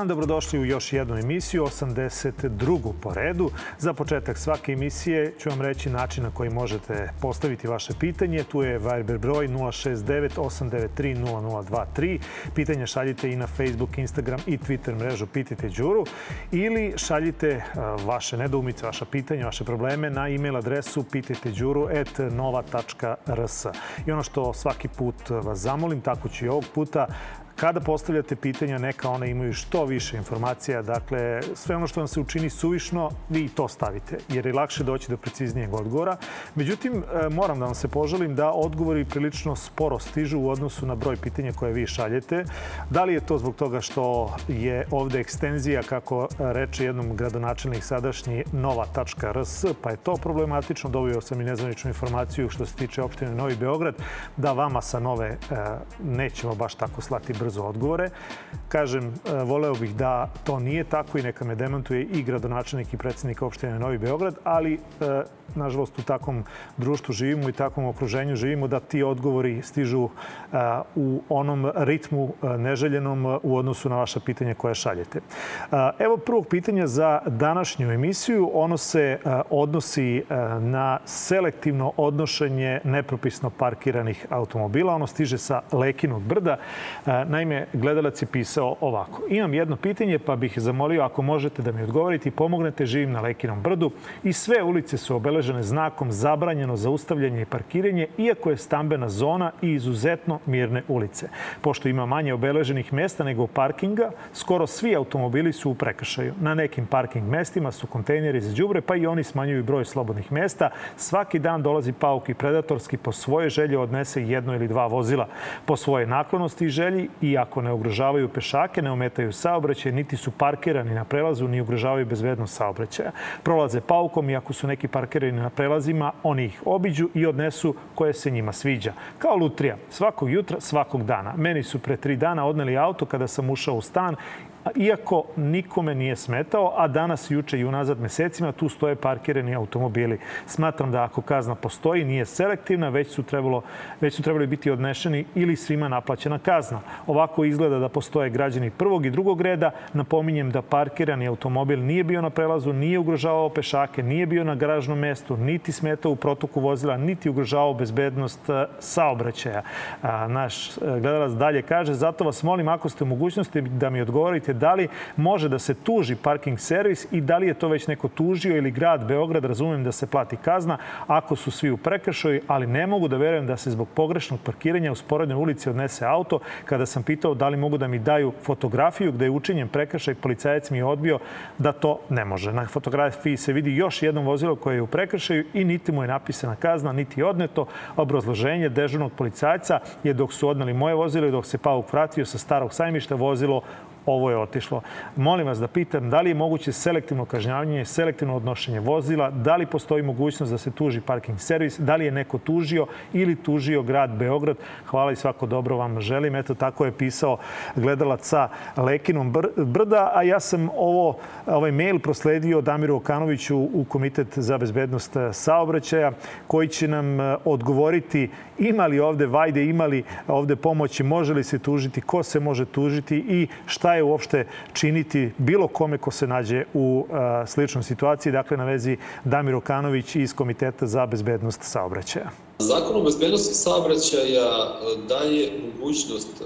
dan, dobrodošli u još jednu emisiju, 82. po redu. Za početak svake emisije ću vam reći način na koji možete postaviti vaše pitanje. Tu je Viber broj 069 893 0023. Pitanje šaljite i na Facebook, Instagram i Twitter mrežu Pitajte Đuru ili šaljite vaše nedoumice, vaša pitanja, vaše probleme na e-mail adresu pitajteđuru.nova.rs. I ono što svaki put vas zamolim, tako ću i ovog puta, Kada postavljate pitanja, neka one imaju što više informacija. Dakle, sve ono što vam se učini suvišno, vi to stavite, jer je lakše doći do preciznijeg odgovora. Međutim, e, moram da vam se poželim da odgovori prilično sporo stižu u odnosu na broj pitanja koje vi šaljete. Da li je to zbog toga što je ovde ekstenzija, kako reče jednom gradonačelnik sadašnji, nova.rs, pa je to problematično. Dobio sam i nezvaničnu informaciju što se tiče opštine Novi Beograd, da vama sa nove e, nećemo baš tako slati brzo brzo odgovore. Kažem, e, voleo bih da to nije tako i neka me demantuje i gradonačelnik i predsednik opštine Novi Beograd, ali e, nažalost, u takvom društvu živimo i takvom okruženju živimo da ti odgovori stižu u onom ritmu neželjenom u odnosu na vaša pitanja koje šaljete. Evo prvog pitanja za današnju emisiju. Ono se odnosi na selektivno odnošenje nepropisno parkiranih automobila. Ono stiže sa Lekinog brda. Naime, gledalac je pisao ovako. Imam jedno pitanje pa bih zamolio ako možete da mi odgovorite i pomognete. Živim na Lekinom brdu i sve ulice su obeležene znakom zabranjeno zaustavljanje i parkiranje, iako je stambena zona i izuzetno mirne ulice. Pošto ima manje obeleženih mesta nego parkinga, skoro svi automobili su u prekršaju. Na nekim parking mestima su kontejneri za đubre, pa i oni smanjuju broj slobodnih mesta. Svaki dan dolazi pauk i predatorski po svoje želje odnese jedno ili dva vozila. Po svoje naklonosti i želji, i ako ne ugrožavaju pešake, ne ometaju saobraćaj, niti su parkirani na prelazu, ni ugrožavaju bezbednost saobraćaja. Prolaze paukom i ako su neki parkirani na prelazima, oni ih obiđu i odnesu koje se njima sviđa. Kao lutrija, svakog jutra, svakog dana. Meni su pre tri dana odneli auto kada sam ušao u stan iako nikome nije smetao, a danas, juče i unazad mesecima tu stoje parkirani automobili. Smatram da ako kazna postoji, nije selektivna, već su, trebalo, već su trebali biti odnešeni ili svima naplaćena kazna. Ovako izgleda da postoje građani prvog i drugog reda. Napominjem da parkirani automobil nije bio na prelazu, nije ugrožavao pešake, nije bio na garažnom mestu, niti smetao u protoku vozila, niti ugrožavao bezbednost e, saobraćaja. Naš e, gledalac dalje kaže, zato vas molim ako ste u mogućnosti da mi odgovorite vidite da li može da se tuži parking servis i da li je to već neko tužio ili grad Beograd, razumem da se plati kazna ako su svi u prekršaju, ali ne mogu da verujem da se zbog pogrešnog parkiranja u sporednoj ulici odnese auto. Kada sam pitao da li mogu da mi daju fotografiju gde je učinjen prekršaj, policajac mi je odbio da to ne može. Na fotografiji se vidi još jedno vozilo koje je u prekršaju i niti mu je napisana kazna, niti je odneto. Obrazloženje dežurnog policajca je dok su odnali moje vozilo i dok se Pauk vratio sa starog sajmišta, vozilo ovo je otišlo. Molim vas da pitam da li je moguće selektivno kažnjavanje, selektivno odnošenje vozila, da li postoji mogućnost da se tuži parking servis, da li je neko tužio ili tužio grad Beograd. Hvala i svako dobro vam želim. Eto, tako je pisao gledalac sa Lekinom brda, a ja sam ovo, ovaj mail prosledio Damiru Okanoviću u Komitet za bezbednost saobraćaja, koji će nam e, odgovoriti ima li ovde vajde, ima li ovde pomoći, može li se tužiti, ko se može tužiti i šta šta je uopšte činiti bilo kome ko se nađe u sličnoj situaciji. Dakle, na vezi Damir Okanović iz Komiteta za bezbednost saobraćaja. Zakon o bezbednosti saobraćaja daje mogućnost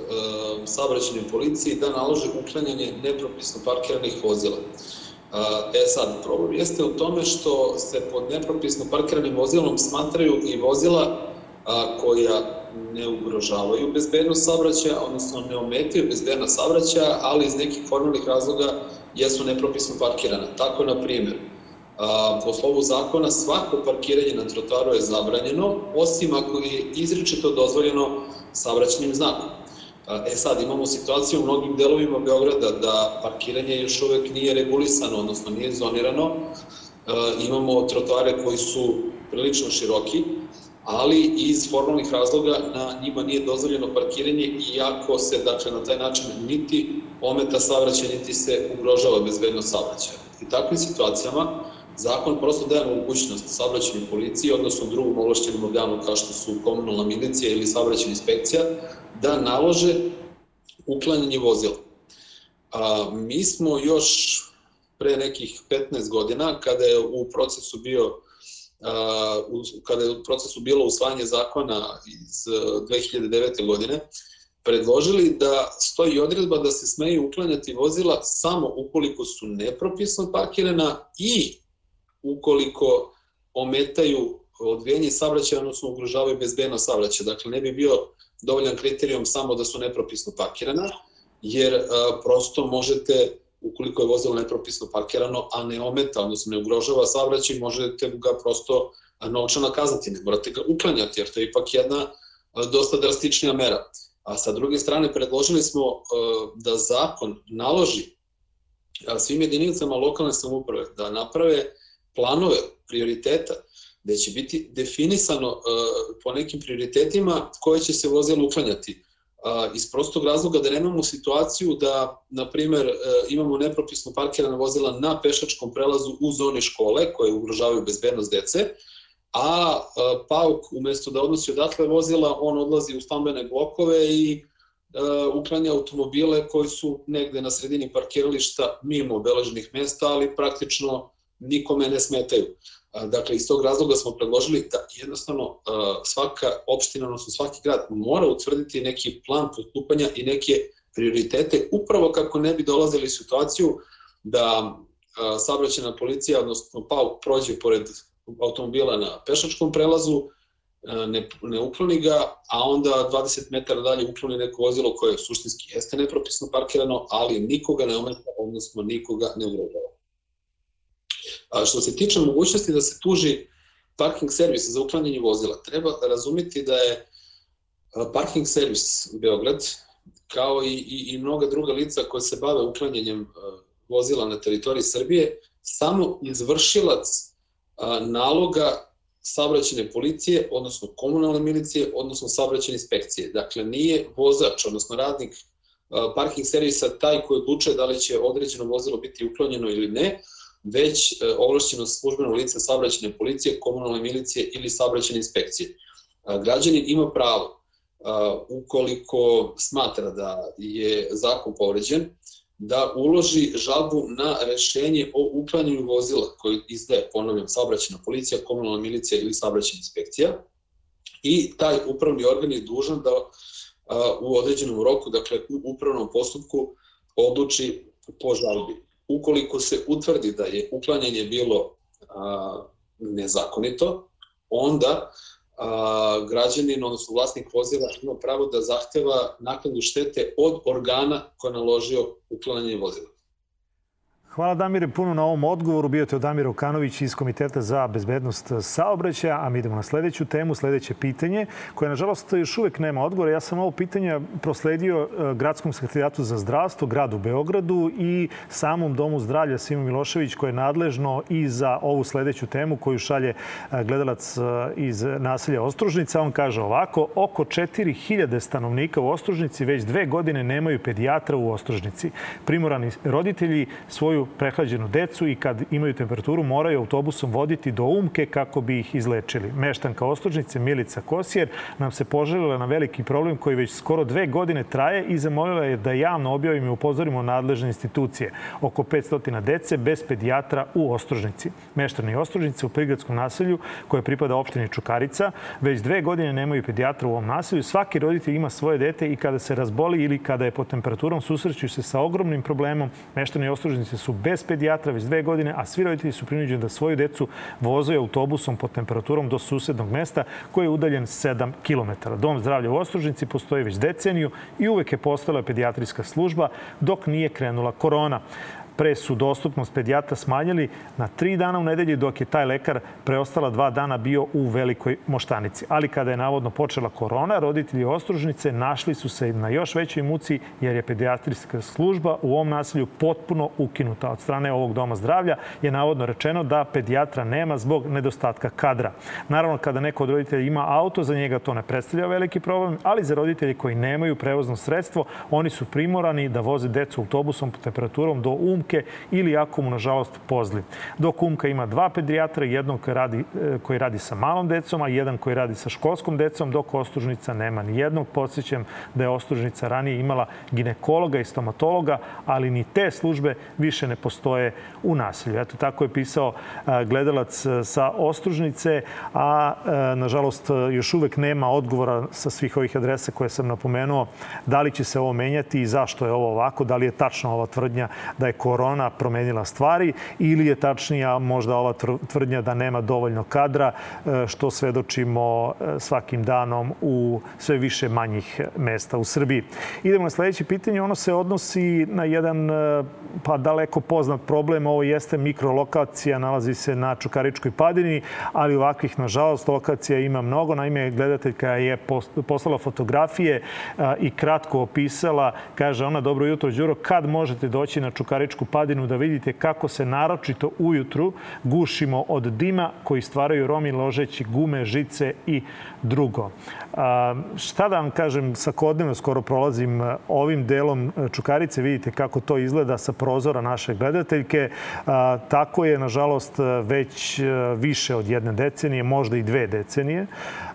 saobraćajnoj policiji da nalože uklanjanje nepropisno parkiranih vozila. E sad, problem jeste u tome što se pod nepropisno parkiranim vozilom smatraju i vozila koja ne ugrožavaju bezbednost saobraćaja, odnosno ne ometaju bezbednost saobraćaja, ali iz nekih formalnih razloga jesu nepropisno parkirana. Tako, na primjer, po slovu zakona svako parkiranje na trotoaru je zabranjeno, osim ako je izričito dozvoljeno saobraćenim znakom. E sad, imamo situaciju u mnogim delovima Beograda da parkiranje još uvek nije regulisano, odnosno nije zonirano. Imamo trotoare koji su prilično široki, ali iz formalnih razloga na njima nije dozvoljeno parkiranje, iako se dakle, na taj način niti ometa saobraćaj, niti se ugrožava bezbednost saobraćaja. I takvim situacijama zakon prosto daje mogućnost saobraćajnoj policiji, odnosno drugom ovlašćenom organu kao što su komunalna milicija ili saobraćajna inspekcija, da nalože uklanjanje vozila. A, mi smo još pre nekih 15 godina, kada je u procesu bio kada je u procesu bilo usvajanje zakona iz 2009. godine, predložili da stoji odredba da se smeju uklanjati vozila samo ukoliko su nepropisno parkirana i ukoliko ometaju odvijenje saobraćaja, odnosno ugrožavaju bezbednost saobraćaja. Dakle, ne bi bio dovoljan kriterijum samo da su nepropisno parkirana, jer a, prosto možete, ukoliko je vozilo nepropisno parkirano, a ne ometa, odnosno ne ugrožava saobraćaj, možete ga prosto novčano kaznati, ne morate ga uklanjati, jer to je ipak jedna dosta drastičnija mera. A sa druge strane, predložili smo da zakon naloži svim jedinicama lokalne samouprave da naprave planove prioriteta, gde će biti definisano po nekim prioritetima koje će se vozila uklanjati. Iz prostog razloga da nemamo situaciju da, na primer, uh, imamo nepropisno parkirana vozila na pešačkom prelazu u zoni škole koje ugrožavaju bezbednost dece, a PAUK umesto da odnosi odatle vozila, on odlazi u stambene blokove i uklanja automobile koji su negde na sredini parkirališta mimo obeleženih mesta, ali praktično nikome ne smetaju. Dakle, iz tog razloga smo predložili da jednostavno svaka opština, odnosno svaki grad mora utvrditi neki plan postupanja i neke prioritete, upravo kako ne bi dolazili situaciju da saobraćena policija, odnosno PAU, prođe pored automobila na pešačkom prelazu, ne, ne ukloni ga, a onda 20 metara dalje ukloni neko vozilo koje suštinski jeste nepropisno parkirano, ali nikoga ne ometa, odnosno nikoga ne ugrožava. A što se tiče mogućnosti da se tuži parking servis za uklanjanje vozila, treba razumeti da je parking servis Beograd, kao i, i, i mnoga druga lica koje se bave uklanjanjem vozila na teritoriji Srbije, samo izvršilac naloga saobraćene policije, odnosno komunalne milicije, odnosno saobraćene inspekcije. Dakle, nije vozač, odnosno radnik parking servisa taj koji odlučuje da li će određeno vozilo biti uklonjeno ili ne, već e, ovlašćeno službeno lice saobraćene policije, komunalne milicije ili saobraćene inspekcije. Građanin ima pravo, ukoliko smatra da je zakon povređen, da uloži žalbu na rešenje o uklanjanju vozila koji izdaje, ponavljam, saobraćena policija, komunalna milicija ili saobraćena inspekcija i taj upravni organ je dužan da u određenom roku, dakle u upravnom postupku, odluči po žalbi ukoliko se utvrdi da je uklanjanje bilo a, nezakonito, onda a, građanin, odnosno vlasnik vozila, ima pravo da zahteva naknadu štete od organa koja naložio uklanjanje vozila. Hvala Damire puno na ovom odgovoru. Bio je Damir Okanović iz Komiteta za bezbednost saobraćaja, a mi idemo na sledeću temu, sledeće pitanje, koje nažalost još uvek nema odgovora. Ja sam ovo pitanje prosledio e, Gradskom sekretarijatu za zdravstvo, gradu Beogradu i samom Domu zdravlja Simo Milošević, koje je nadležno i za ovu sledeću temu koju šalje e, gledalac e, iz naselja Ostružnica. On kaže ovako, oko 4000 stanovnika u Ostružnici već dve godine nemaju pedijatra u Ostružnici. Primorani roditelji svoju prehlađenu decu i kad imaju temperaturu moraju autobusom voditi do Umke kako bi ih izlečili. Meštanka Ostružnice Milica Kosijer nam se poželila na veliki problem koji već skoro dve godine traje i zamolila je da javno objavimo i upozorimo nadležne institucije. Oko 500 dece bez pedijatra u Ostružnici. Meštani Ostružnice u prigradskom naselju koje pripada opštini Čukarica već dve godine nemaju pedijatra u ovom naselju. Svaki roditelj ima svoje dete i kada se razboli ili kada je pod temperaturom susreću se sa ogromnim problemom. Meštani Ostružnice su bez pedijatra već dve godine, a svi roditelji su prinuđeni da svoju decu vozaju autobusom pod temperaturom do susednog mesta koji je udaljen 7 km. Dom zdravlja u Ostružnici postoji već deceniju i uvek je postala pedijatrijska služba dok nije krenula korona. Pre su dostupnost pedijatra smanjili na tri dana u nedelji, dok je taj lekar preostala dva dana bio u Velikoj Moštanici. Ali kada je navodno počela korona, roditelji Ostružnice našli su se na još većoj muci jer je pedijatrijska služba u ovom nasilju potpuno ukinuta od strane ovog doma zdravlja. Je navodno rečeno da pedijatra nema zbog nedostatka kadra. Naravno, kada neko od roditelja ima auto, za njega to ne predstavlja veliki problem, ali za roditelji koji nemaju prevozno sredstvo, oni su primorani da voze decu autobusom po temperaturom do Umke ili ako mu, nažalost, pozli. Dok Umka ima dva pedijatra, jednog koji radi, e, koji radi sa malom decom, a jedan koji radi sa školskom decom, dok Ostružnica nema ni jednog. Podsjećam da je Ostružnica ranije imala ginekologa i stomatologa, ali ni te službe više ne postoje u nasilju. Eto, tako je pisao e, gledalac e, sa Ostružnice, a nažalost još uvek nema odgovora sa svih ovih adresa koje sam napomenuo da li će se ovo menjati i zašto je ovo ovako, da li je tačna ova tvrdnja da je korona promenila stvari ili je tačnija možda ova tvrdnja da nema dovoljno kadra, e, što svedočimo e, svakim danom u sve više manjih mesta u Srbiji. Idemo na sledeće pitanje. Ono se odnosi na jedan e, pa daleko poznat problem. Ovo jeste mikrolokacija, nalazi se na Čukaričkoj padini, ali ovakvih, nažalost, lokacija ima mnogo. Naime, gledateljka je poslala fotografije i kratko opisala, kaže ona, dobro jutro, Đuro, kad možete doći na Čukaričku padinu da vidite kako se naročito ujutru gušimo od dima koji stvaraju romi ložeći gume, žice i drugo. A, šta da vam kažem, svakodnevno skoro prolazim ovim delom Čukarice, vidite kako to izgleda sa prozora naše gledateljke. A, tako je, nažalost, već više od jedne decenije, možda i dve decenije.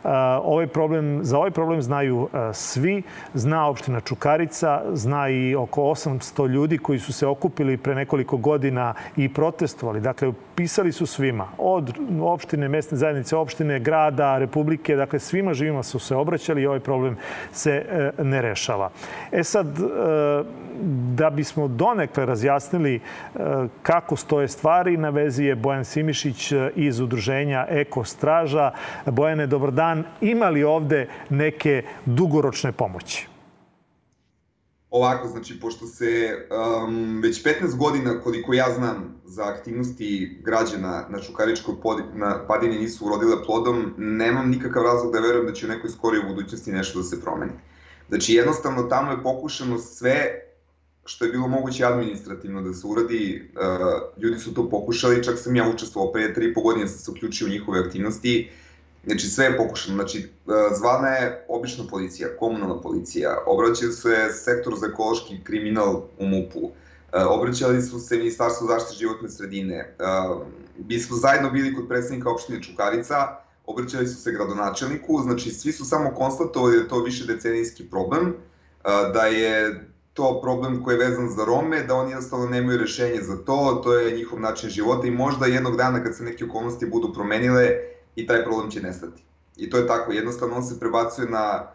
A, ovaj problem, za ovaj problem znaju svi. Zna opština Čukarica, zna i oko 800 ljudi koji su se okupili pre nekoliko godina i protestovali. Dakle, pisali su svima, od opštine, mesne zajednice, opštine, grada, republike, dakle svima živima su se obraćali i ovaj problem se e, ne rešava. E sad, e, da bismo donekle razjasnili e, kako stoje stvari, na vezi je Bojan Simišić iz udruženja Eko Straža. Bojane, dobar dan. Ima li ovde neke dugoročne pomoći? Ovako, znači, pošto se um, već 15 godina, koliko ja znam, za aktivnosti građana na Čukaričkoj padini nisu urodile plodom, nemam nikakav razlog da verujem da će u nekoj skorijoj budućnosti nešto da se promeni. Znači, jednostavno, tamo je pokušano sve što je bilo moguće administrativno da se uradi, uh, ljudi su to pokušali, čak sam ja učestvovao pre 3,5 godine, sam se uključio u njihove aktivnosti, Znači sve je pokušano, znači e, zvana je obična policija, komunalna policija, obraćaju se sektor za ekološki kriminal u MUP-u, e, obraćali su se Ministarstvo zaštite životne sredine, e, mi smo zajedno bili kod predsednika opštine Čukarica, obraćali su se gradonačelniku, znači svi su samo konstatovali da je to više decenijski problem, da je to problem koji je vezan za Rome, da oni jednostavno nemaju rešenje za to, to je njihov način života i možda jednog dana kad se neke okolnosti budu promenile, i taj problem će nestati. I to je tako, jednostavno on se prebacuje na,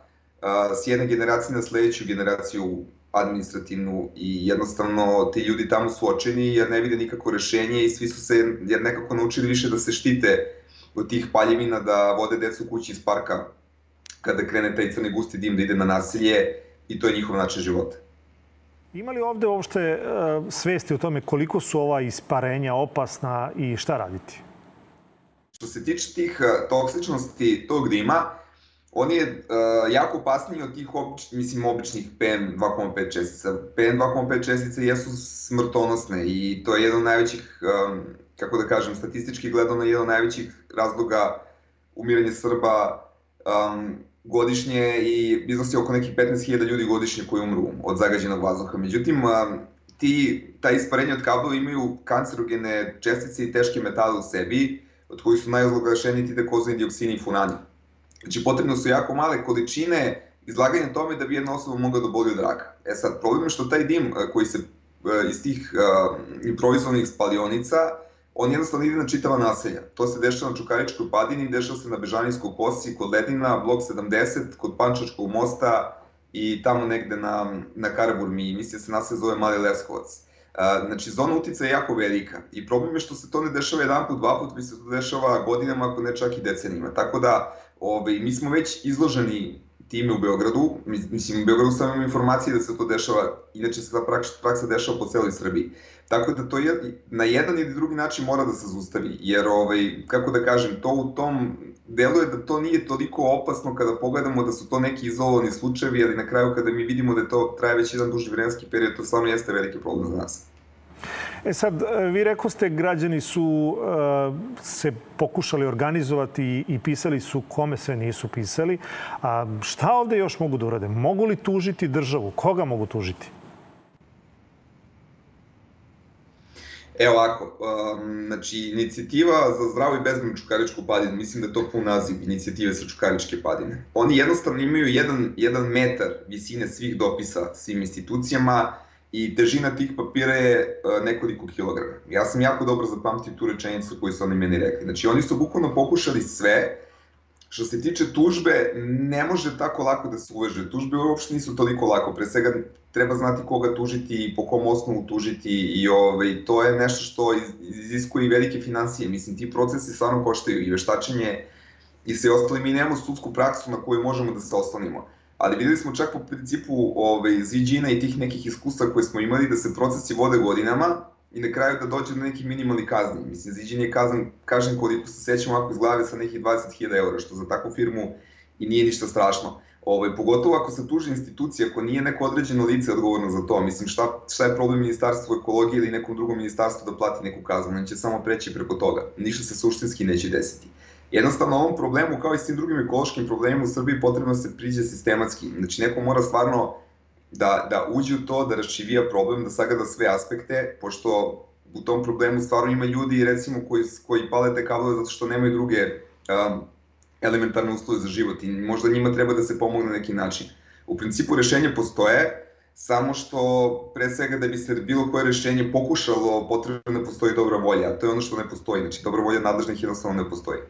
s jedne generacije na sledeću generaciju administrativnu i jednostavno ti ljudi tamo su očeni jer ne vide nikako rešenje i svi su se jer nekako naučili više da se štite od tih paljevina, da vode decu kući iz parka kada krene taj crni gusti dim da ide na nasilje i to je njihov način života. Ima li ovde uopšte uh, svesti o tome koliko su ova isparenja opasna i šta raditi? Što se tiče tih uh, toksičnosti tog dima, on je uh, jako opasniji od tih obič, mislim, običnih PM2,5 čestica. PM2,5 čestice jesu smrtonosne i to je jedan od najvećih, um, kako da kažem, statistički gledano, jedan od najvećih razloga umiranja Srba um, godišnje i iznosi oko nekih 15.000 ljudi godišnje koji umru od zagađenog vazduha. Međutim, um, ti, ta isparenja od kablova imaju kancerogene čestice i teške metale u sebi, od kojih su najozloglašeniji ti dekozani dioksini i funani. Znači, potrebno su jako male količine izlaganja tome da bi jedna osoba mogla da boli od raka. E sad, problem je što taj dim e, koji se e, iz tih uh, improvizovanih spalionica, on jednostavno ide na čitava naselja. To se dešava na Čukaričkoj padini, dešava se na Bežanijskoj kosi, kod Ledina, blok 70, kod Pančačkog mosta i tamo negde na, na Karaburmi, mislim se naselje zove Mali Leskovac. Znači, zona utica je jako velika i problem je što se to ne dešava jedan put, dva put, mi se to dešava godinama, ako ne čak i decenijima. Tako da, ove, mi smo već izloženi time u Beogradu, mislim u Beogradu sam imam informacije da se to dešava, inače se ta praksa dešava po celoj Srbiji. Tako da to je, na jedan ili drugi način mora da se zustavi, jer ovaj, kako da kažem, to u tom delu je da to nije toliko opasno kada pogledamo da su to neki izolovani slučajevi, ali na kraju kada mi vidimo da to traje već jedan duži vremenski period, to stvarno jeste veliki problem za nas. E sad, e, vi rekao ste, građani su uh, se pokušali organizovati i pisali su kome sve nisu pisali. A šta ovde još mogu da urade? Mogu li tužiti državu? Koga mogu tužiti? Evo ovako, um, znači inicijativa za zdravu i bezbednu Čukaričku padinu, mislim da je to pun naziv inicijative sa Čukaričke padine. Oni jednostavno imaju jedan, jedan metar visine svih dopisa svim institucijama i težina tih papira je uh, nekoliko kilograma. Ja sam jako dobro zapamtio tu rečenicu koju su oni meni rekli. Znači oni su bukvalno pokušali sve, Što se tiče tužbe, ne može tako lako da se uveže. Tužbe uopšte nisu toliko lako. Pre svega treba znati koga tužiti i po kom osnovu tužiti i ovaj, to je nešto što iziskuje i velike financije. Mislim, ti procesi stvarno koštaju i veštačenje i sve ostali. Mi nemamo sudsku praksu na koju možemo da se oslanimo. Ali videli smo čak po principu ovaj, ziđina i tih nekih iskustva koje smo imali da se procesi vode godinama i na kraju da dođe do neki minimalni kazni. Mislim, ziđin je kazan, kažem koliko se sećam ovako iz glave sa nekih 20.000 eura, što za takvu firmu i nije ništa strašno. Ovaj, pogotovo ako se tuži institucija, ako nije neko određeno lice odgovorno za to, mislim šta, šta je problem Ministarstva ekologije ili nekom drugom ministarstvu da plati neku kaznu, on će samo preći preko toga. Ništa se suštinski neće desiti. Jednostavno ovom problemu, kao i s tim drugim ekološkim problemima u Srbiji, potrebno se priđe sistematski. Znači neko mora stvarno da, da uđe u to, da raščivija problem, da sagleda sve aspekte, pošto u tom problemu stvarno ima ljudi recimo koji, koji pale te kablove zato što nemaju druge um, elementarne uslove za život i možda njima treba da se pomogne na neki način. U principu rešenje postoje, samo što pre svega da bi se bilo koje rešenje pokušalo, potrebno da postoji dobra volja, a to je ono što ne postoji, znači dobra volja nadležnih jednostavno ne postoji.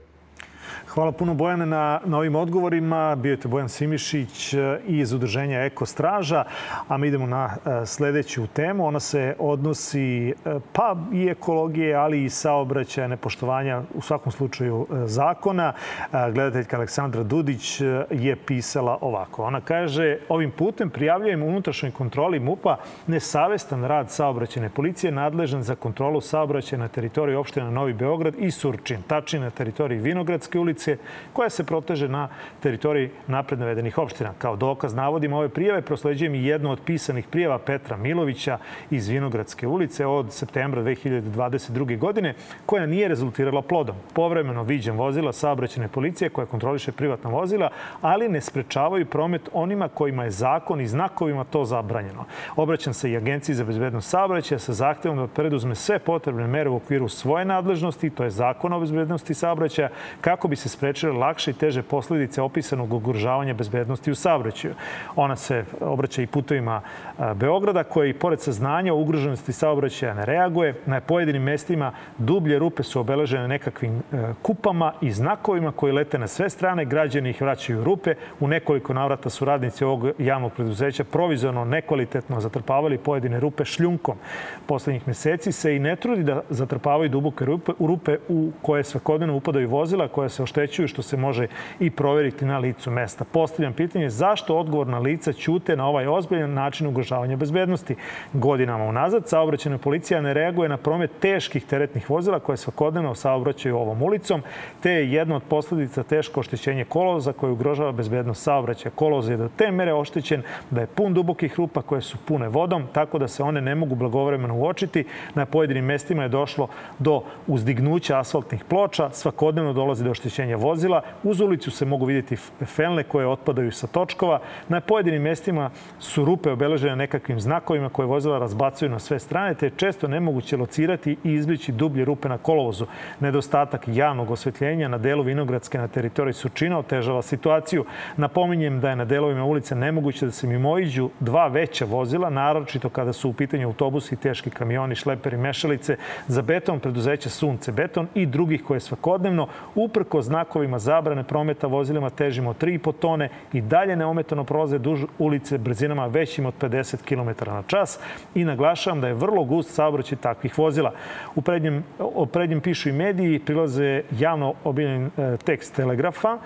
Hvala puno Bojane na, na ovim odgovorima. Bio je Bojan Simišić e, iz udruženja Eko Straža, a mi idemo na e, sledeću temu. Ona se odnosi e, pa i ekologije, ali i saobraćaja, nepoštovanja u svakom slučaju zakona. Gledateljka Aleksandra Dudić je pisala ovako. Ona kaže, ovim putem prijavljujem unutrašnjoj kontroli MUPA nesavestan rad saobraćene policije nadležan za kontrolu saobraćaja na teritoriji opština Novi Beograd i Surčin, tačnije na teritoriji Vinogradske ulice ulice koja se proteže na teritoriji napred navedenih opština. Kao dokaz navodim ove prijave, prosleđujem i jednu od pisanih prijava Petra Milovića iz Vinogradske ulice od septembra 2022. godine, koja nije rezultirala plodom. Povremeno viđem vozila saobraćene policije koja kontroliše privatna vozila, ali ne sprečavaju promet onima kojima je zakon i znakovima to zabranjeno. Obraćam se i Agenciji za bezbednost saobraćaja sa zahtevom da preduzme sve potrebne mere u okviru svoje nadležnosti, to je zakon o bezbednosti saobraćaja, kako bi se sprečile lakše i teže posledice opisanog ugrožavanja bezbednosti u saobraćaju. Ona se obraća i putovima Beograda, koji pored saznanja o ugroženosti saobraćaja ne reaguje. Na pojedinim mestima dublje rupe su obeležene nekakvim e, kupama i znakovima koji lete na sve strane. Građani ih vraćaju rupe. U nekoliko navrata su radnici ovog javnog preduzeća provizorno nekvalitetno zatrpavali pojedine rupe šljunkom. Poslednjih meseci se i ne trudi da zatrpavaju duboke rupe, rupe u koje svakodnevno upadaju vozila koja se oštećuju, što se može i proveriti na licu mesta. Postavljam pitanje zašto odgovorna lica ćute na ovaj ozbiljan način ugrožavanja bezbednosti. Godinama unazad saobraćena policija ne reaguje na promet teških teretnih vozila koje svakodnevno saobraćaju ovom ulicom, te je jedna od posledica teško oštećenje koloza koje ugrožava bezbednost saobraćaja. Koloz je do te mere oštećen da je pun dubokih rupa koje su pune vodom, tako da se one ne mogu blagovremeno uočiti. Na pojedinim mestima je došlo do uzdignuća asfaltnih ploča, svakodnevno dolazi do oštećenja oštećenja vozila. Uz ulicu se mogu vidjeti felne koje otpadaju sa točkova. Na pojedinim mestima su rupe obeležene nekakvim znakovima koje vozila razbacuju na sve strane, te je često nemoguće locirati i izblići dublje rupe na kolovozu. Nedostatak javnog osvetljenja na delu Vinogradske na teritoriji Surčina otežava situaciju. Napominjem da je na delovima ulice nemoguće da se mimoiđu dva veća vozila, naročito kada su u pitanju autobusi, teški kamioni, šleperi, mešalice, za beton preduzeća Sunce Beton i drugih koje svakodnevno, uprko znakovima zabrane prometa vozilima težim od 3,5 tone i dalje neometano prolaze duž ulice brzinama većim od 50 km na čas i naglašavam da je vrlo gust saobraćaj takvih vozila. U prednjem, o prednjem pišu i mediji, prilaze javno obiljen e, tekst Telegrafa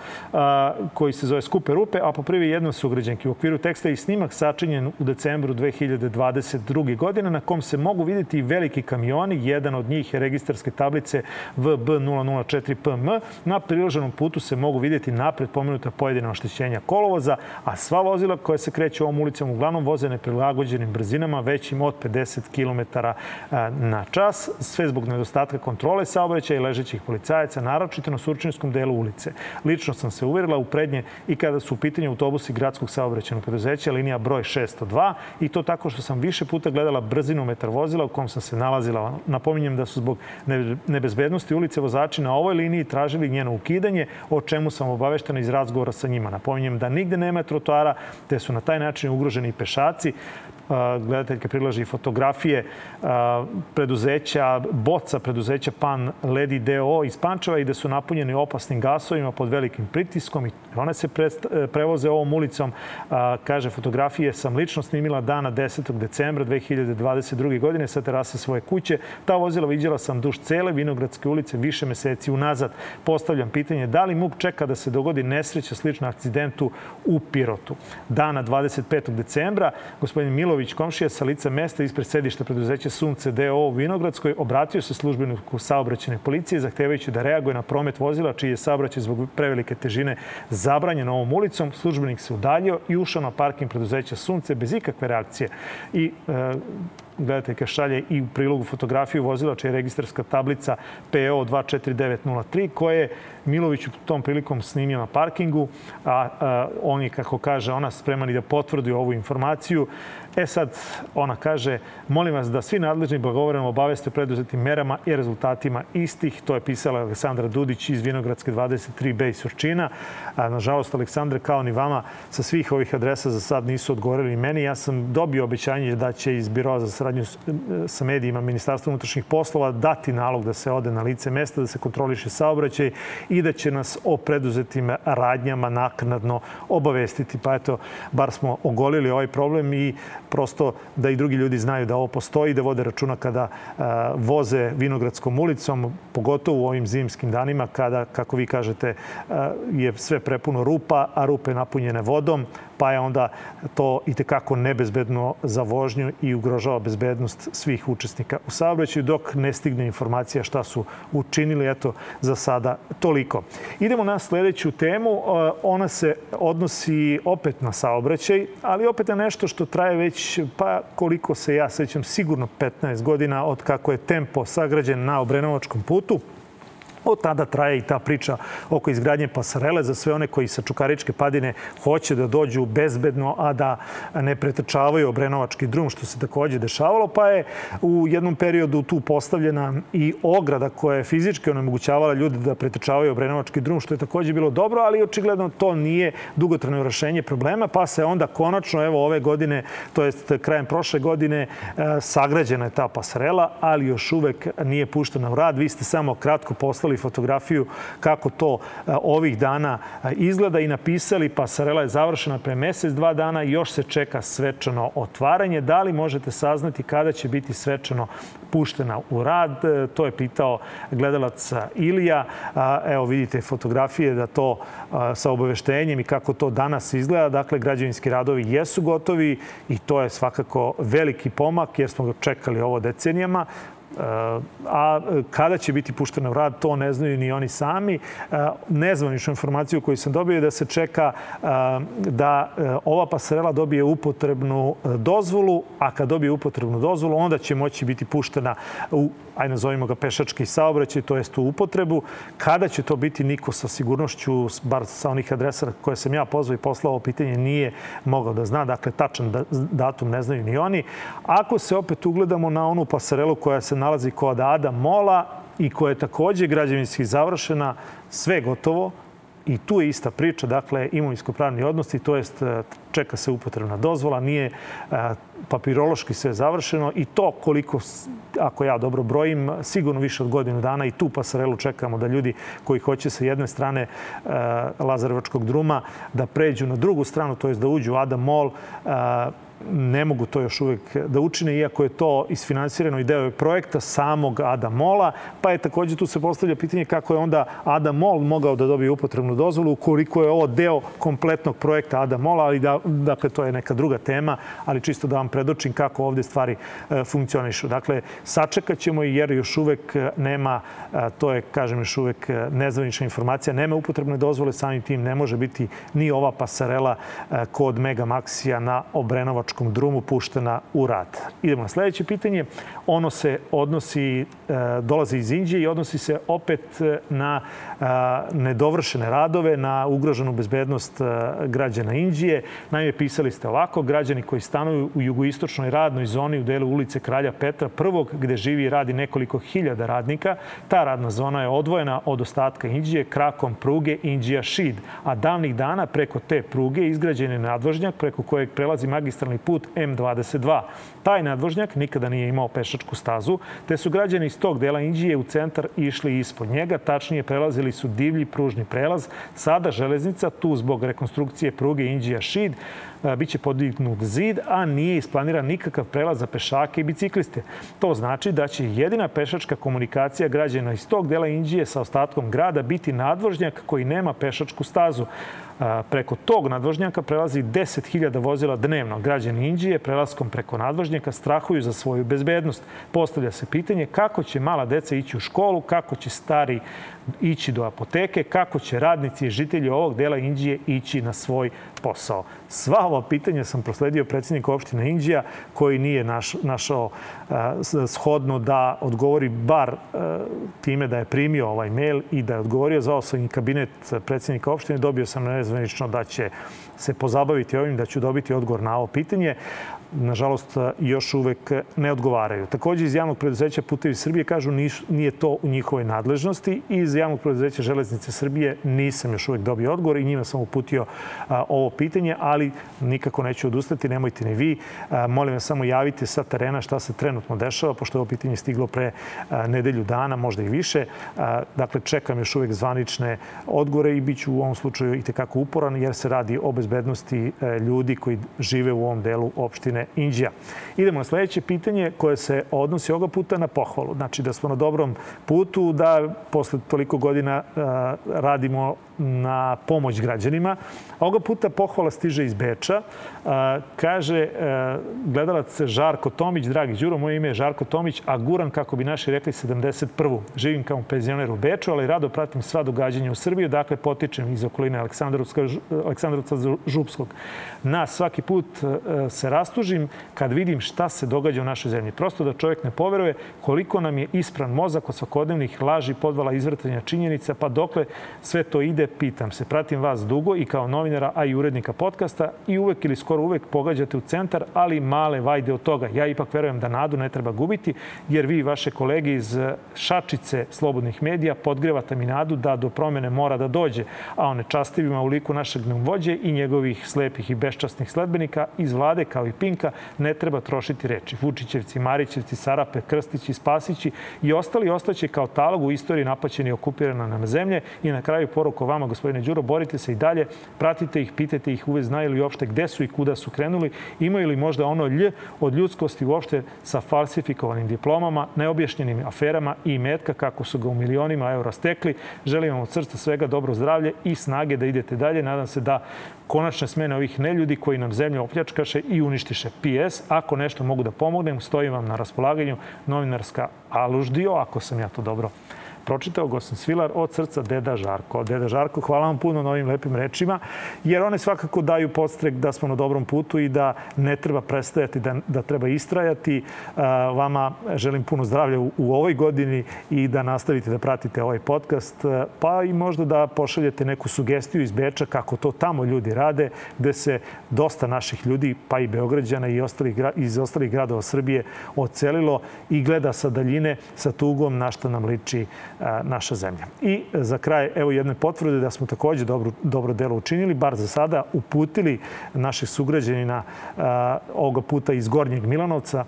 koji se zove Skupe rupe, a po prvi jednom sugrađenki. U okviru teksta i snimak sačinjen u decembru 2022. godine na kom se mogu vidjeti i veliki kamioni. Jedan od njih je registarske tablice VB004PM. Na priloženom putu se mogu vidjeti napred pomenuta pojedina oštećenja kolovoza, a sva vozila koja se kreću ovom ulicom uglavnom voze neprilagođenim brzinama većim od 50 km na čas, sve zbog nedostatka kontrole saobraćaja i ležećih policajaca, naročito na surčinskom delu ulice. Lično sam se uverila u prednje i kada su u pitanju autobusi gradskog saobraćajnog preduzeća, linija broj 602 i to tako što sam više puta gledala brzinu metar vozila u kom sam se nalazila. Napominjem da su zbog nebezbednosti ulice vozači na ovoj liniji tražili njeno ukidanje, o čemu sam obaveštena iz razgovora sa njima. Napominjem da nigde nema trotoara, te su na taj način ugroženi pešaci gledateljka prilaži fotografije preduzeća, boca preduzeća Pan Ledi DO iz Pančeva i da su napunjeni opasnim gasovima pod velikim pritiskom i one se prevoze ovom ulicom. Kaže, fotografije sam lično snimila dana 10. decembra 2022. godine sa terase svoje kuće. Ta vozila viđala sam duž cele Vinogradske ulice više meseci unazad. Postavljam pitanje da li MUP čeka da se dogodi nesreća slična akcidentu u Pirotu. Dana 25. decembra gospodin Milo Milović, komšija sa lica mesta ispred sedišta preduzeća Sunce DO u Vinogradskoj, obratio se službeniku saobraćene policije zahtevajući da reaguje na promet vozila čiji je saobraćaj zbog prevelike težine zabranjen ovom ulicom. Službenik se udaljio i ušao na parking preduzeća Sunce bez ikakve reakcije. I e, gledateljka šalje i u prilogu fotografiju vozila čija je registarska tablica PO 24903 koje je Milović u tom prilikom snimio na parkingu, a, a on je, kako kaže, ona spreman i da potvrdi ovu informaciju. E sad, ona kaže, molim vas da svi nadležni blagovoreno obaveste preduzetim merama i rezultatima istih. To je pisala Aleksandra Dudić iz Vinogradske 23B iz Surčina. A, nažalost, Aleksandra, kao ni vama, sa svih ovih adresa za sad nisu odgovorili meni. Ja sam dobio obećanje da će iz Biroa za saradnju sa medijima Ministarstva unutrašnjih poslova dati nalog da se ode na lice mesta, da se kontroliše saobraćaj i da će nas o preduzetim radnjama naknadno obavestiti. Pa eto, bar smo ogolili ovaj problem i prosto da i drugi ljudi znaju da ovo postoji, da vode računa kada voze Vinogradskom ulicom, pogotovo u ovim zimskim danima kada, kako vi kažete, je sve prepuno rupa, a rupe napunjene vodom, pa je onda to i tekako nebezbedno za vožnju i ugrožava bezbednost svih učesnika u saobraćaju dok ne stigne informacija šta su učinili. Eto, za sada toliko. Idemo na sledeću temu. Ona se odnosi opet na saobraćaj, ali opet na nešto što traje već, pa koliko se ja sećam, sigurno 15 godina od kako je tempo sagrađen na Obrenovačkom putu. Od tada traje i ta priča oko izgradnje pasarele za sve one koji sa Čukaričke padine hoće da dođu bezbedno, a da ne pretrčavaju Obrenovački drum, što se takođe dešavalo. Pa je u jednom periodu tu postavljena i ograda koja je fizički onemogućavala ljude da pretrčavaju Obrenovački drum, što je takođe bilo dobro, ali očigledno to nije dugotrajno rešenje problema, pa se onda konačno, evo ove godine, to jest krajem prošle godine, e, sagrađena je ta pasarela, ali još uvek nije puštena u rad. Vi ste samo kratko poslali fotografiju kako to e, ovih dana e, izgleda i napisali pasarela je završena pre mesec, dva dana i još se čeka svečano otvaranje. Da li možete saznati kada će biti svečano puštena u rad? E, to je pitao gledalac Ilija. Evo vidite fotografije da to sa obaveštenjem i kako to danas izgleda. Dakle, građevinski radovi jesu gotovi i to je svakako veliki pomak jer smo ga čekali ovo decenijama a kada će biti puštena u rad, to ne znaju ni oni sami. Nezvaničnu informaciju koju sam dobio je da se čeka da ova pasarela dobije upotrebnu dozvolu, a kad dobije upotrebnu dozvolu, onda će moći biti puštena u ajde nazovimo ga pešački saobraćaj, to jest u upotrebu. Kada će to biti, niko sa sigurnošću, bar sa onih adresa koje sam ja pozvao i poslao ovo pitanje, nije mogao da zna. Dakle, tačan da, datum ne znaju ni oni. Ako se opet ugledamo na onu pasarelu koja se nalazi kod Ada Mola i koja je takođe građevinski završena, sve gotovo, i tu je ista priča, dakle imovinsko-pravni odnosi, to jest čeka se upotrebna dozvola, nije papirološki sve završeno i to koliko, ako ja dobro brojim, sigurno više od godinu dana i tu pasarelu čekamo da ljudi koji hoće sa jedne strane Lazarevačkog druma da pređu na drugu stranu, to je da uđu u Adam Mall, ne mogu to još uvek da učine, iako je to isfinansirano i deo projekta samog Ada Mola. Pa je takođe tu se postavlja pitanje kako je onda Ada Mol mogao da dobije upotrebnu dozvolu, ukoliko je ovo deo kompletnog projekta Ada Mola, ali da, dakle, to je neka druga tema, ali čisto da vam predočim kako ovde stvari e, funkcionišu. Dakle, sačekat ćemo jer još uvek nema, e, to je, kažem, još uvek nezvanična informacija, nema upotrebne dozvole, samim tim ne može biti ni ova pasarela e, kod Mega Maxija na Obrenovač Moračkom drumu puštena u rad. Idemo na sledeće pitanje. Ono se odnosi, e, dolazi iz Indije i odnosi se opet e, na e, nedovršene radove, na ugroženu bezbednost građana Indije. Naime, pisali ste ovako, građani koji stanuju u jugoistočnoj radnoj zoni u delu ulice Kralja Petra I, gde živi i radi nekoliko hiljada radnika, ta radna zona je odvojena od ostatka Indije krakom pruge Indija Šid, a davnih dana preko te pruge izgrađen je nadvožnjak preko kojeg prelazi magistralni put M22. Taj nadvožnjak nikada nije imao pešačku stazu, te su građani iz tog dela Indije u centar išli ispod njega, tačnije prelazili su divlji pružni prelaz. Sada železnica, tu zbog rekonstrukcije pruge Indija Šid, biće podignut zid, a nije isplaniran nikakav prelaz za pešake i bicikliste. To znači da će jedina pešačka komunikacija građana iz tog dela Indije sa ostatkom grada biti nadvožnjak koji nema pešačku stazu. Preko tog nadvožnjaka prelazi 10.000 vozila dnevno. Građani Indije prelaskom preko nadvožnjaka strahuju za svoju bezbednost. Postavlja se pitanje kako će mala deca ići u školu, kako će stari ići do apoteke, kako će radnici i žitelji ovog dela Indije ići na svoj posao. Sva ova pitanja sam prosledio predsjednika opštine Indija koji nije naš, našao shodno da odgovori bar time da je primio ovaj mail i da je odgovorio. Zvao sam i kabinet predsjednika opštine, dobio sam nezvanično da će se pozabaviti ovim, da ću dobiti odgovor na ovo pitanje nažalost, još uvek ne odgovaraju. Takođe, iz javnog preduzeća Putevi Srbije kažu nije to u njihovoj nadležnosti. Iz javnog preduzeća Železnice Srbije nisam još uvek dobio odgovor i njima sam uputio ovo pitanje, ali nikako neću odustati, nemojte ni vi. Molim vas samo javite sa terena šta se trenutno dešava, pošto je ovo pitanje stiglo pre nedelju dana, možda i više. Dakle, čekam još uvek zvanične odgovore i bit ću u ovom slučaju i tekako uporan, jer se radi o bezbednosti e, ljudi koji žive u ovom delu opštine opštine Inđija. Idemo na sledeće pitanje koje se odnosi ovoga puta na pohvalu. Znači da smo na dobrom putu, da posle toliko godina radimo na pomoć građanima. Ovoga puta pohvala stiže iz Beča. Kaže gledalac Žarko Tomić, dragi Đuro, moje ime je Žarko Tomić, a guran, kako bi naši rekli, 71. Živim kao penzioner u Beču, ali rado pratim sva događanja u Srbiji. Dakle, potičem iz okoline Aleksandrovca Župskog. Nas svaki put se rastužim kad vidim šta se događa u našoj zemlji. Prosto da čovjek ne poveruje koliko nam je ispran mozak od svakodnevnih laži, podvala, izvrtanja činjenica, pa dokle sve to ide pitam se. Pratim vas dugo i kao novinara, a i urednika podcasta i uvek ili skoro uvek pogađate u centar, ali male vajde od toga. Ja ipak verujem da nadu ne treba gubiti, jer vi i vaše kolege iz šačice slobodnih medija podgrevate mi nadu da do promene mora da dođe, a one častivima u liku našeg vođe i njegovih slepih i beščasnih sledbenika iz vlade kao i Pinka ne treba trošiti reči. Vučićevci, Marićevci, Sarape, Krstići, Spasići i ostali ostaće kao talog u istoriji napaćeni i okupirana nam zemlje i na kraju poruku vama, gospodine Đuro, borite se i dalje, pratite ih, pitajte ih uvek znaju li uopšte gde su i kuda su krenuli, imaju li možda ono lj od ljudskosti uopšte sa falsifikovanim diplomama, neobjašnjenim aferama i metka kako su ga u milionima eura stekli. Želim vam od srca svega dobro zdravlje i snage da idete dalje. Nadam se da konačne smene ovih neljudi koji nam zemlju opljačkaše i uništiše. PS, ako nešto mogu da pomognem, stojim vam na raspolaganju novinarska Aluždio, ako sam ja to dobro pročitao Gosan Svilar od srca Deda Žarko. Deda Žarko, hvala vam puno na ovim lepim rečima, jer one svakako daju podstrek da smo na dobrom putu i da ne treba prestajati, da, da treba istrajati. Vama želim puno zdravlja u, u ovoj godini i da nastavite da pratite ovaj podcast, pa i možda da pošaljete neku sugestiju iz Beča kako to tamo ljudi rade, gde se dosta naših ljudi, pa i Beograđana i ostalih, iz ostalih gradova Srbije ocelilo i gleda sa daljine sa tugom na što nam liči naša zemlja. I za kraj, evo jedne potvrde da smo takođe dobro, dobro delo učinili, bar za sada, uputili naših sugrađanina ovoga puta iz Gornjeg Milanovca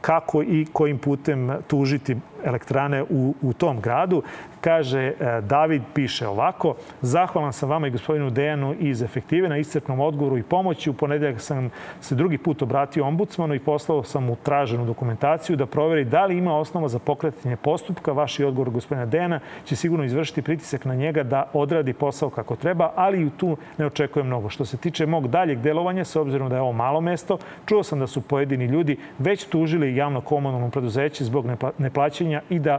kako i kojim putem tužiti elektrane u, u tom gradu. Kaže, e, David piše ovako, zahvalan sam vama i gospodinu Dejanu iz Efektive na iscrpnom odgovoru i pomoći. U ponedeljak sam se drugi put obratio ombudsmanu i poslao sam mu traženu dokumentaciju da proveri da li ima osnova za pokretanje postupka. Vaš odgovor gospodina Dejana će sigurno izvršiti pritisak na njega da odradi posao kako treba, ali i tu ne očekujem mnogo. Što se tiče mog daljeg delovanja, s obzirom da je ovo malo mesto, čuo sam da su pojedini ljudi već tužili javno komunalno preduzeće zbog neplaćanja i da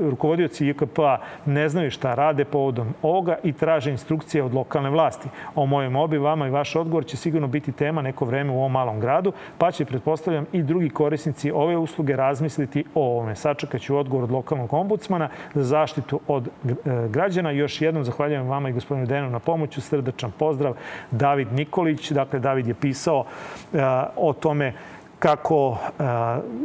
rukovodioci, JKP ne znaju šta rade povodom ovoga i traže instrukcije od lokalne vlasti. O mojem obi, vama i vaš odgovor će sigurno biti tema neko vreme u ovom malom gradu, pa će, pretpostavljam, i drugi korisnici ove usluge razmisliti o ovome. Sačekaću odgovor od lokalnog ombudsmana za zaštitu od e, građana. Još jednom zahvaljujem vama i gospodinu Denu na pomoću. Srdačan pozdrav. David Nikolić. Dakle, David je pisao uh, o tome kako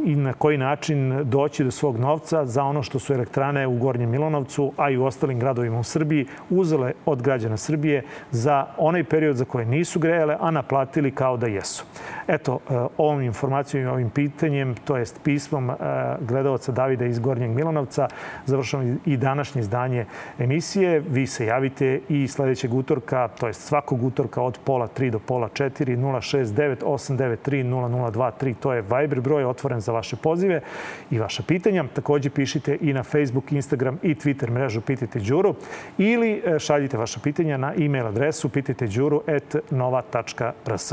i na koji način doći do svog novca za ono što su elektrane u Gornjem Milanovcu, a i u ostalim gradovima u Srbiji, uzele od građana Srbije za onaj period za koje nisu grejale, a naplatili kao da jesu. Eto, ovom informacijom i ovim pitanjem, to jest pismom gledalca Davida iz Gornjeg Milanovca, završamo i današnje izdanje emisije. Vi se javite i sledećeg utorka, to jest svakog utorka od pola 3 do pola 4, 069 893 0023 4. To je Viber broj otvoren za vaše pozive i vaša pitanja. Takođe pišite i na Facebook, Instagram i Twitter mrežu Pitajte Đuru ili e, šaljite vaša pitanja na e-mail adresu pitajteđuru.nova.rs.